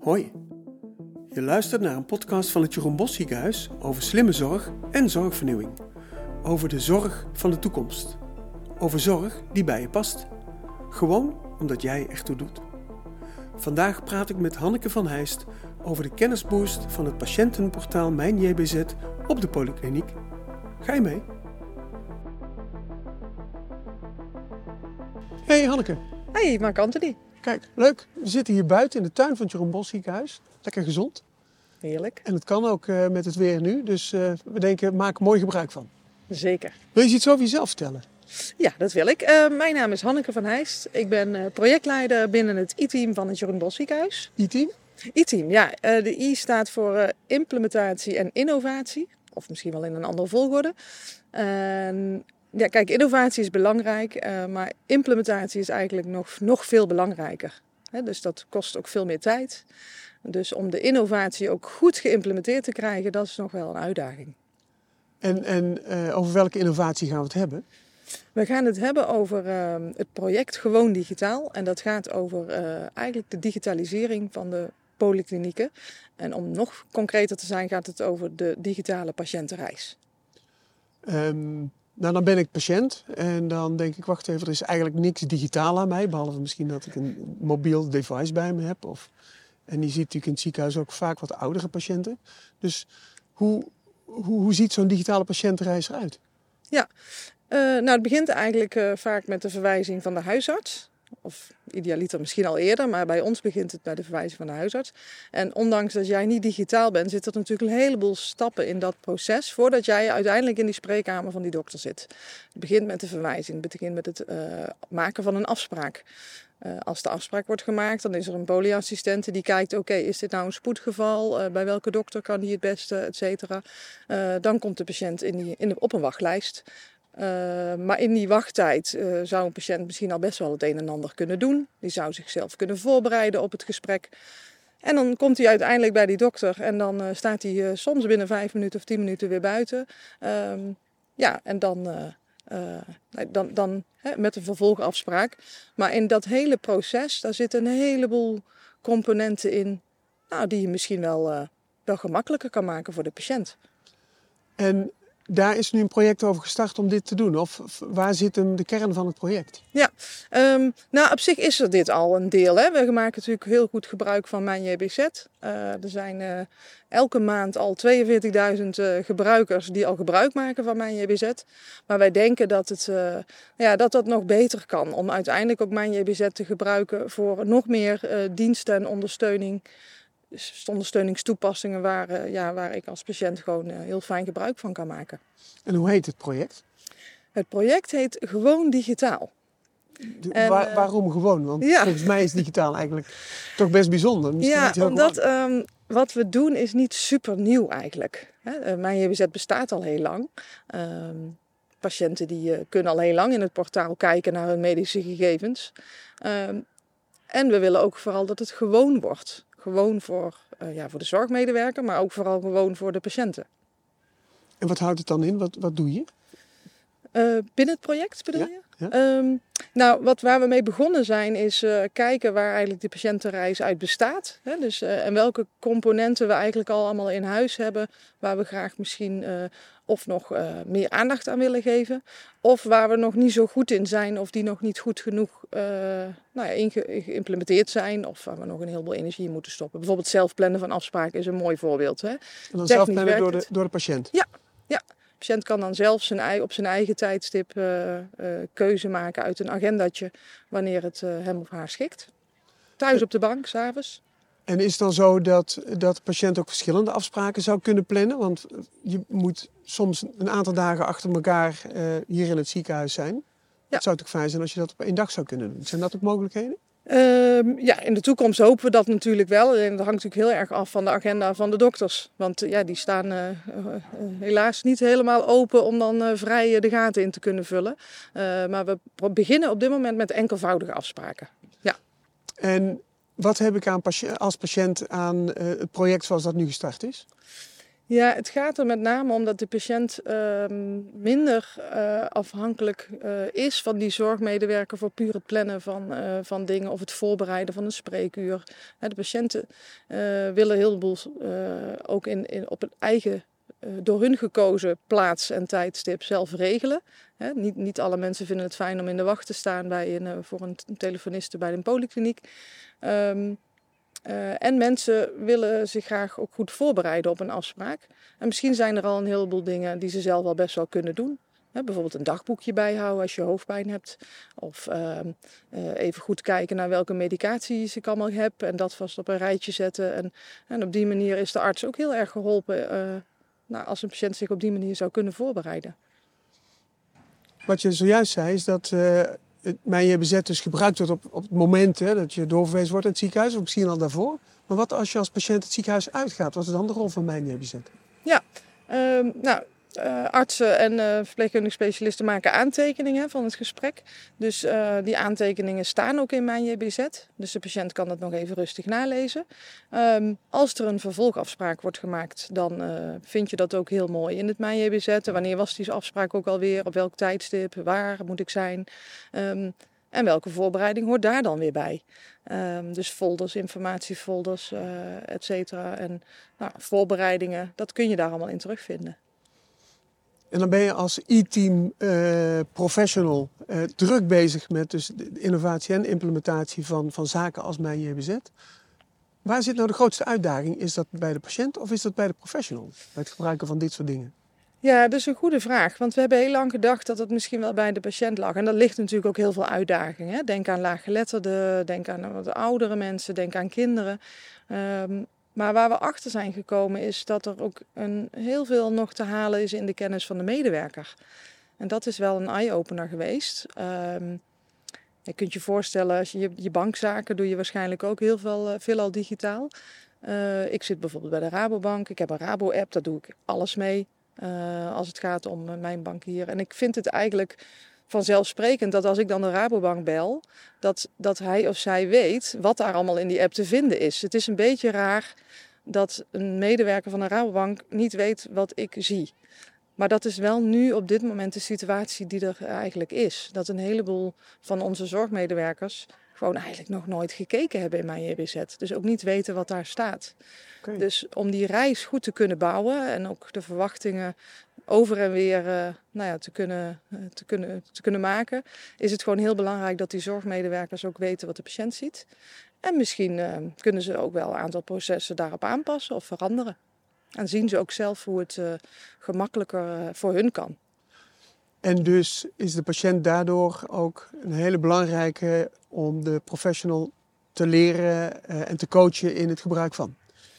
Hoi. Je luistert naar een podcast van het Jeroen Bos Ziekenhuis over slimme zorg en zorgvernieuwing. Over de zorg van de toekomst. Over zorg die bij je past. Gewoon omdat jij ertoe doet. Vandaag praat ik met Hanneke van Heijst over de kennisboost van het patiëntenportaal Mijn JBZ op de polykliniek. Ga je mee? Hey Hanneke. Hey, Mark Anthony. Kijk, leuk. We zitten hier buiten in de tuin van het Jeroen Bos Ziekenhuis. Lekker gezond. Heerlijk. En het kan ook uh, met het weer nu. Dus uh, we denken, maak er mooi gebruik van. Zeker. Wil je iets over jezelf vertellen? Ja, dat wil ik. Uh, mijn naam is Hanneke van Heijst. Ik ben projectleider binnen het I-team van het Jeroen Bos Ziekenhuis. I-team? I-team, ja. de I staat voor implementatie en innovatie. Of misschien wel in een andere volgorde. Ja, kijk, innovatie is belangrijk, uh, maar implementatie is eigenlijk nog, nog veel belangrijker. Dus dat kost ook veel meer tijd. Dus om de innovatie ook goed geïmplementeerd te krijgen, dat is nog wel een uitdaging. En, en uh, over welke innovatie gaan we het hebben? We gaan het hebben over uh, het project Gewoon Digitaal. En dat gaat over eigenlijk de digitalisering van de polyklinieken. En om nog concreter te zijn, gaat het over de digitale patiëntenreis. Um, nou, dan ben ik patiënt en dan denk ik, wacht even, er is eigenlijk niks digitaal aan mij. Behalve misschien dat ik een mobiel device bij me heb. Of, en je ziet natuurlijk in het ziekenhuis ook vaak wat oudere patiënten. Dus hoe, hoe, hoe ziet zo'n digitale patiëntenreis eruit? Ja, uh, nou het begint eigenlijk uh, vaak met de verwijzing van de huisarts. Of idealiter misschien al eerder, maar bij ons begint het bij de verwijzing van de huisarts. En ondanks dat jij niet digitaal bent, zit er natuurlijk een heleboel stappen in dat proces voordat jij uiteindelijk in die spreekkamer van die dokter zit. Het begint met de verwijzing, het begint met het uh, maken van een afspraak. Uh, als de afspraak wordt gemaakt, dan is er een polyassistente die kijkt: oké, is dit nou een spoedgeval? Uh, bij welke dokter kan die het beste, et cetera. dan komt de patiënt in die, in de, op een wachtlijst. Uh, maar in die wachttijd uh, zou een patiënt misschien al best wel het een en ander kunnen doen. Die zou zichzelf kunnen voorbereiden op het gesprek. En dan komt hij uiteindelijk bij die dokter en dan uh, staat hij soms binnen vijf minuten of tien minuten weer buiten. Um, ja, en dan, dan, dan hè, met een vervolgafspraak. Maar in dat hele proces, daar zitten een heleboel componenten in nou, die je misschien wel, wel gemakkelijker kan maken voor de patiënt. En daar is nu een project over gestart om dit te doen. Of waar zit hem de kern van het project? Ja, um, nou op zich is er dit al een deel. Hè. We maken natuurlijk heel goed gebruik van Mijn JBZ. Uh, er zijn uh, elke maand al 42.000 uh, gebruikers die al gebruik maken van Mijn JBZ. Maar wij denken dat, het, ja, dat dat nog beter kan. Om uiteindelijk ook Mijn JBZ te gebruiken voor nog meer diensten en ondersteuning dus ondersteuningstoepassingen waar, uh, ja, waar ik als patiënt gewoon uh, heel fijn gebruik van kan maken. En hoe heet het project? Het project heet Gewoon Digitaal. De, en, waar, uh, waarom gewoon? Want ja. volgens mij is digitaal eigenlijk toch best bijzonder. Misschien ja, omdat um, wat we doen is niet super nieuw eigenlijk. Hè? Mijn JBZ bestaat al heel lang. Um, patiënten die kunnen al heel lang in het portaal kijken naar hun medische gegevens. Um, en we willen ook vooral dat het gewoon wordt. Gewoon voor, uh, ja, voor de zorgmedewerker, maar ook vooral gewoon voor de patiënten. En wat houdt het dan in? Wat, wat doe je? Uh, binnen het project bedoel ja? je? Ja. Um, nou, wat, waar we mee begonnen zijn, is uh, kijken waar eigenlijk de patiëntenreis uit bestaat. Hè? Dus, uh, en welke componenten we eigenlijk al allemaal in huis hebben, waar we graag misschien of nog meer aandacht aan willen geven. Of waar we nog niet zo goed in zijn, of die nog niet goed genoeg nou ja, geïmplementeerd zijn. Of waar we nog een heleboel energie in moeten stoppen. Bijvoorbeeld zelfplannen van afspraken is een mooi voorbeeld. Hè? En dan zelfplannen door de, door de patiënt? Ja, ja. De patiënt kan dan zelf zijn, op zijn eigen tijdstip uh, uh, keuze maken uit een agendatje wanneer het uh, hem of haar schikt. Thuis op de bank, s'avonds. En is het dan zo dat, dat de patiënt ook verschillende afspraken zou kunnen plannen? Want je moet soms een aantal dagen achter elkaar hier in het ziekenhuis zijn. Ja. Het zou toch fijn zijn als je dat op één dag zou kunnen doen. Zijn dat ook mogelijkheden? Uh, ja, in de toekomst hopen we dat natuurlijk wel. En dat hangt natuurlijk heel erg af van de agenda van de dokters. Want uh, ja, die staan uh, helaas niet helemaal open om dan vrij de gaten in te kunnen vullen. maar we beginnen op dit moment met enkelvoudige afspraken. Ja. En wat heb ik aan als patiënt aan het project zoals dat nu gestart is? Ja, het gaat er met name om dat de patiënt ehm, minder uh, afhankelijk uh, is van die zorgmedewerker voor puur het plannen van, uh, van dingen of het voorbereiden van een spreekuur. de patiënten willen heel veel ook in, in, op een eigen, door hun gekozen plaats en tijdstip zelf regelen. niet, niet alle mensen vinden het fijn om in de wacht te staan bij een, voor een telefoniste bij een polykliniek. Um, uh, en mensen willen zich graag ook goed voorbereiden op een afspraak. En misschien zijn er al een heleboel dingen die ze zelf al best wel kunnen doen. bijvoorbeeld een dagboekje bijhouden als je hoofdpijn hebt. Of uh, uh, even goed kijken naar welke medicaties ik allemaal heb. En dat vast op een rijtje zetten. En, en op die manier is de arts ook heel erg geholpen uh, nou, als een patiënt zich op die manier zou kunnen voorbereiden. Wat je zojuist zei is dat mijn JBZ dus gebruikt wordt op, op het moment hè, dat je doorverwezen wordt in het ziekenhuis, of misschien al daarvoor. Maar wat als je als patiënt het ziekenhuis uitgaat? Wat is dan de rol van mijn JBZ? Ja, um, nou, uh, artsen en uh, verpleegkundige specialisten maken aantekeningen van het gesprek. Dus uh, die aantekeningen staan ook in mijn JBZ. Dus de patiënt kan dat nog even rustig nalezen. Um, als er een vervolgafspraak wordt gemaakt, dan vind je dat ook heel mooi in het Mijn JBZ. En wanneer was die afspraak ook alweer? Op welk tijdstip? Waar moet ik zijn? Um, en welke voorbereiding hoort daar dan weer bij? Um, dus folders, informatiefolders, et cetera. En nou, voorbereidingen, dat kun je daar allemaal in terugvinden. En dan ben je als e-team uh, professional uh, druk bezig met dus de innovatie en implementatie van, van zaken als mijn JBZ. Waar zit nou de grootste uitdaging? Is dat bij de patiënt of is dat bij de professional? Bij het gebruiken van dit soort dingen? Ja, dat is een goede vraag. Want we hebben heel lang gedacht dat het misschien wel bij de patiënt lag. En dat ligt natuurlijk ook heel veel uitdagingen. Denk aan laaggeletterden, denk aan wat oudere mensen, denk aan kinderen. Um, maar waar we achter zijn gekomen is dat er ook een, heel veel nog te halen is in de kennis van de medewerker. En dat is wel een eye-opener geweest. Um, je kunt je voorstellen, als je, je bankzaken doe je waarschijnlijk ook heel veel, uh, veelal digitaal. Uh, ik zit bijvoorbeeld bij de Rabobank. Ik heb een Rabo-app, daar doe ik alles mee. Uh, als het gaat om mijn bank hier. En ik vind het eigenlijk vanzelfsprekend dat als ik dan de Rabobank bel, dat, dat hij of zij weet wat daar allemaal in die app te vinden is. Het is een beetje raar dat een medewerker van een Rabobank niet weet wat ik zie. Maar dat is wel nu op dit moment de situatie die er eigenlijk is. Dat een heleboel van onze zorgmedewerkers gewoon eigenlijk nog nooit gekeken hebben in mijn JBZ. Dus ook niet weten wat daar staat. Okay. Dus om die reis goed te kunnen bouwen en ook de verwachtingen over en weer uh, nou ja, te, kunnen, uh, te, kunnen, te kunnen maken, is het gewoon heel belangrijk dat die zorgmedewerkers ook weten wat de patiënt ziet. En misschien uh, kunnen ze ook wel een aantal processen daarop aanpassen of veranderen. En zien ze ook zelf hoe het gemakkelijker voor hun kan. En dus is de patiënt daardoor ook een hele belangrijke om de professional te leren en te coachen in het gebruik van.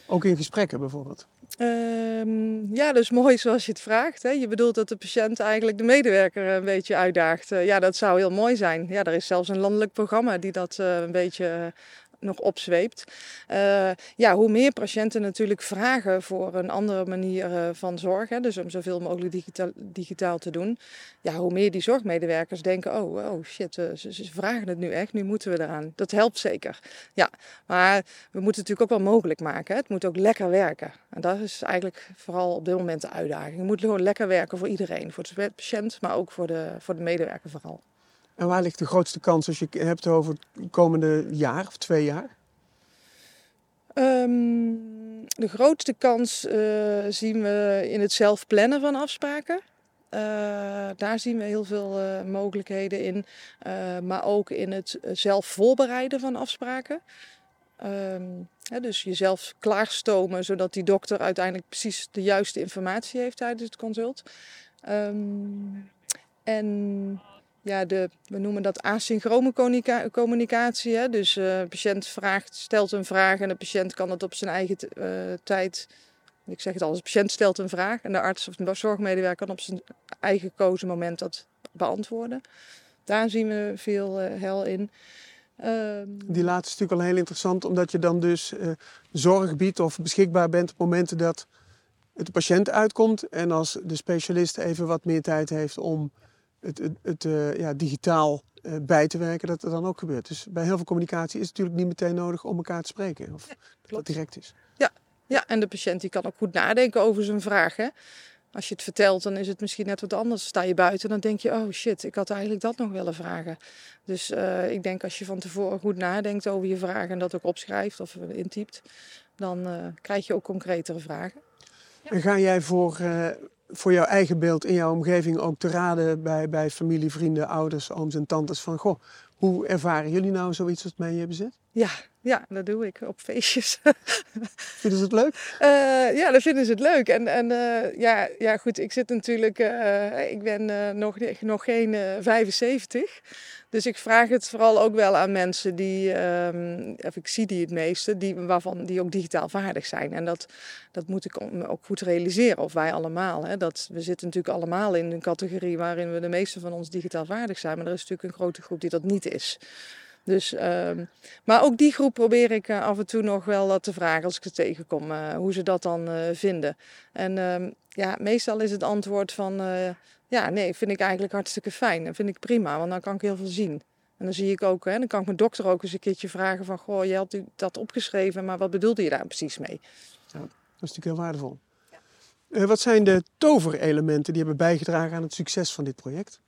Ook in gesprekken bijvoorbeeld. Um, ja, is mooi zoals je het vraagt. Hè. Je bedoelt dat de patiënt eigenlijk de medewerker een beetje uitdaagt. Uh, ja, dat zou heel mooi zijn. Ja, er is zelfs een landelijk programma die dat uh, een beetje nog opzweept. Uh, ja, hoe meer patiënten natuurlijk vragen voor een andere manier uh, van zorgen, dus om zoveel mogelijk digitaal, digitaal, te doen, ja, hoe meer die zorgmedewerkers denken, oh, oh shit, ze, ze, vragen het nu echt, nu moeten we eraan. Dat helpt zeker. Ja, maar we moeten het natuurlijk ook wel mogelijk maken. Hè. Het moet ook lekker werken. En dat is eigenlijk vooral op dit moment de uitdaging. Het moet gewoon lekker werken voor iedereen, voor de patiënt, maar ook voor de, voor de medewerker vooral. En waar ligt de grootste kans als je het hebt over het komende jaar of twee jaar? Um, de grootste kans uh, zien we in het zelf plannen van afspraken. Uh, daar zien we heel veel uh, mogelijkheden in. maar ook in het zelf voorbereiden van afspraken. Hè, dus jezelf klaarstomen zodat die dokter uiteindelijk precies de juiste informatie heeft tijdens het consult. Um, en ja, de, we noemen dat asynchrone communicatie. Hè? Dus de patiënt vraagt, stelt een vraag en de patiënt kan het op zijn eigen uh, tijd. Ik zeg het al, de patiënt stelt een vraag en de arts of de zorgmedewerker kan op zijn eigen gekozen moment dat beantwoorden. Daar zien we veel uh, hel in. Ehm, Die laatste is natuurlijk al heel interessant, omdat je dan dus zorg biedt of beschikbaar bent op momenten dat het de patiënt uitkomt. En als de specialist even wat meer tijd heeft om het, het, het uh, ja, digitaal uh, bij te werken, dat er dan ook gebeurt. Dus bij heel veel communicatie is het natuurlijk niet meteen nodig om elkaar te spreken. Of ja, dat dat direct is. Ja, Ja, en de patiënt die kan ook goed nadenken over zijn vraag. Hè? Als je het vertelt, dan is het misschien net wat anders. Sta je buiten, dan denk je, oh shit, ik had eigenlijk dat nog willen vragen. Dus uh, ik denk als je van tevoren goed nadenkt over je vragen en dat ook opschrijft of intypt, dan uh, krijg je ook concretere vragen. Ja. En ga jij voor, uh, voor jouw eigen beeld in jouw omgeving ook te raden bij, bij familie, vrienden, ouders, ooms en tantes van, goh, hoe ervaren jullie nou zoiets als mij je bezit? Ja, ja, dat doe ik op feestjes. vinden ze het leuk? Uh, ja, dat vinden ze het leuk. En, en uh, ja, ja, goed, ik zit natuurlijk, uh, ik ben nog, nog geen 75. Dus ik vraag het vooral ook wel aan mensen die, um, of ik zie die het meeste, die, waarvan die ook digitaal vaardig zijn. En dat, dat moet ik ook goed realiseren, of wij allemaal. Hè. Dat, we zitten natuurlijk allemaal in een categorie waarin we de meeste van ons digitaal vaardig zijn. Maar er is natuurlijk een grote groep die dat niet is. Dus, um, maar ook die groep probeer ik uh, af en toe nog wel uh, te vragen als ik ze tegenkom, uh, hoe ze dat dan vinden. En um, ja, meestal is het antwoord van, ja, nee, vind ik eigenlijk hartstikke fijn. Dat vind ik prima, want dan kan ik heel veel zien. En dan zie ik ook, hè, dan kan ik mijn dokter ook eens een keertje vragen van, goh, je had dat opgeschreven, maar wat bedoelde je daar precies mee? Ja, dat is natuurlijk heel waardevol. Ja. wat zijn de toverelementen die hebben bijgedragen aan het succes van dit project?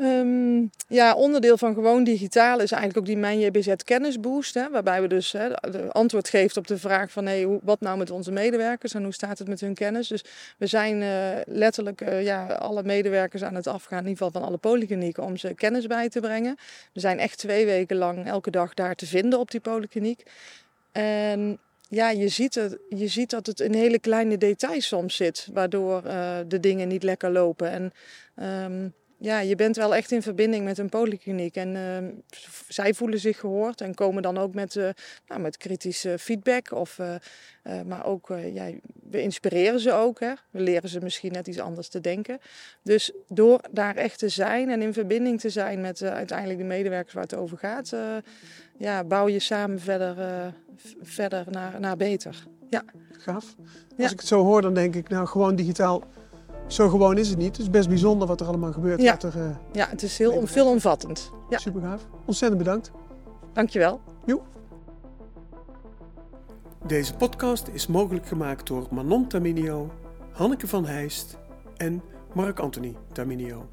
Um, ja, onderdeel van gewoon digitaal is eigenlijk ook die Mijn JBZ kennisboost. Hè, waarbij we dus hè, antwoord geeft op de vraag van hey, wat nou met onze medewerkers en hoe staat het met hun kennis. Dus we zijn uh, letterlijk uh, ja, alle medewerkers aan het afgaan, in ieder geval van alle polyklinieken, om ze kennis bij te brengen. We zijn echt twee weken lang elke dag daar te vinden op die polykliniek. En ja, je ziet, het, je ziet dat het in hele kleine details soms zit, waardoor uh, de dingen niet lekker lopen. En um, ja, je bent wel echt in verbinding met een polykliniek. En uh, zij voelen zich gehoord en komen dan ook met, uh, nou, met kritische feedback. Of, uh, maar ook, ja, we inspireren ze ook. Hè? We leren ze misschien net iets anders te denken. Dus door daar echt te zijn en in verbinding te zijn met uiteindelijk de medewerkers waar het over gaat, ja, bouw je samen verder, verder naar, naar beter. Ja. Gaaf. Als ja. ik het zo hoor, dan denk ik, nou gewoon digitaal zo gewoon is het niet. Het is best bijzonder wat er allemaal gebeurt. Ja, er, uh, ja het is heel veelomvattend. Ja. Super gaaf. Ontzettend bedankt. Dankjewel. Jo. Deze podcast is mogelijk gemaakt door Manon Taminio, Hanneke van Heijst en Mark Anthony Taminio.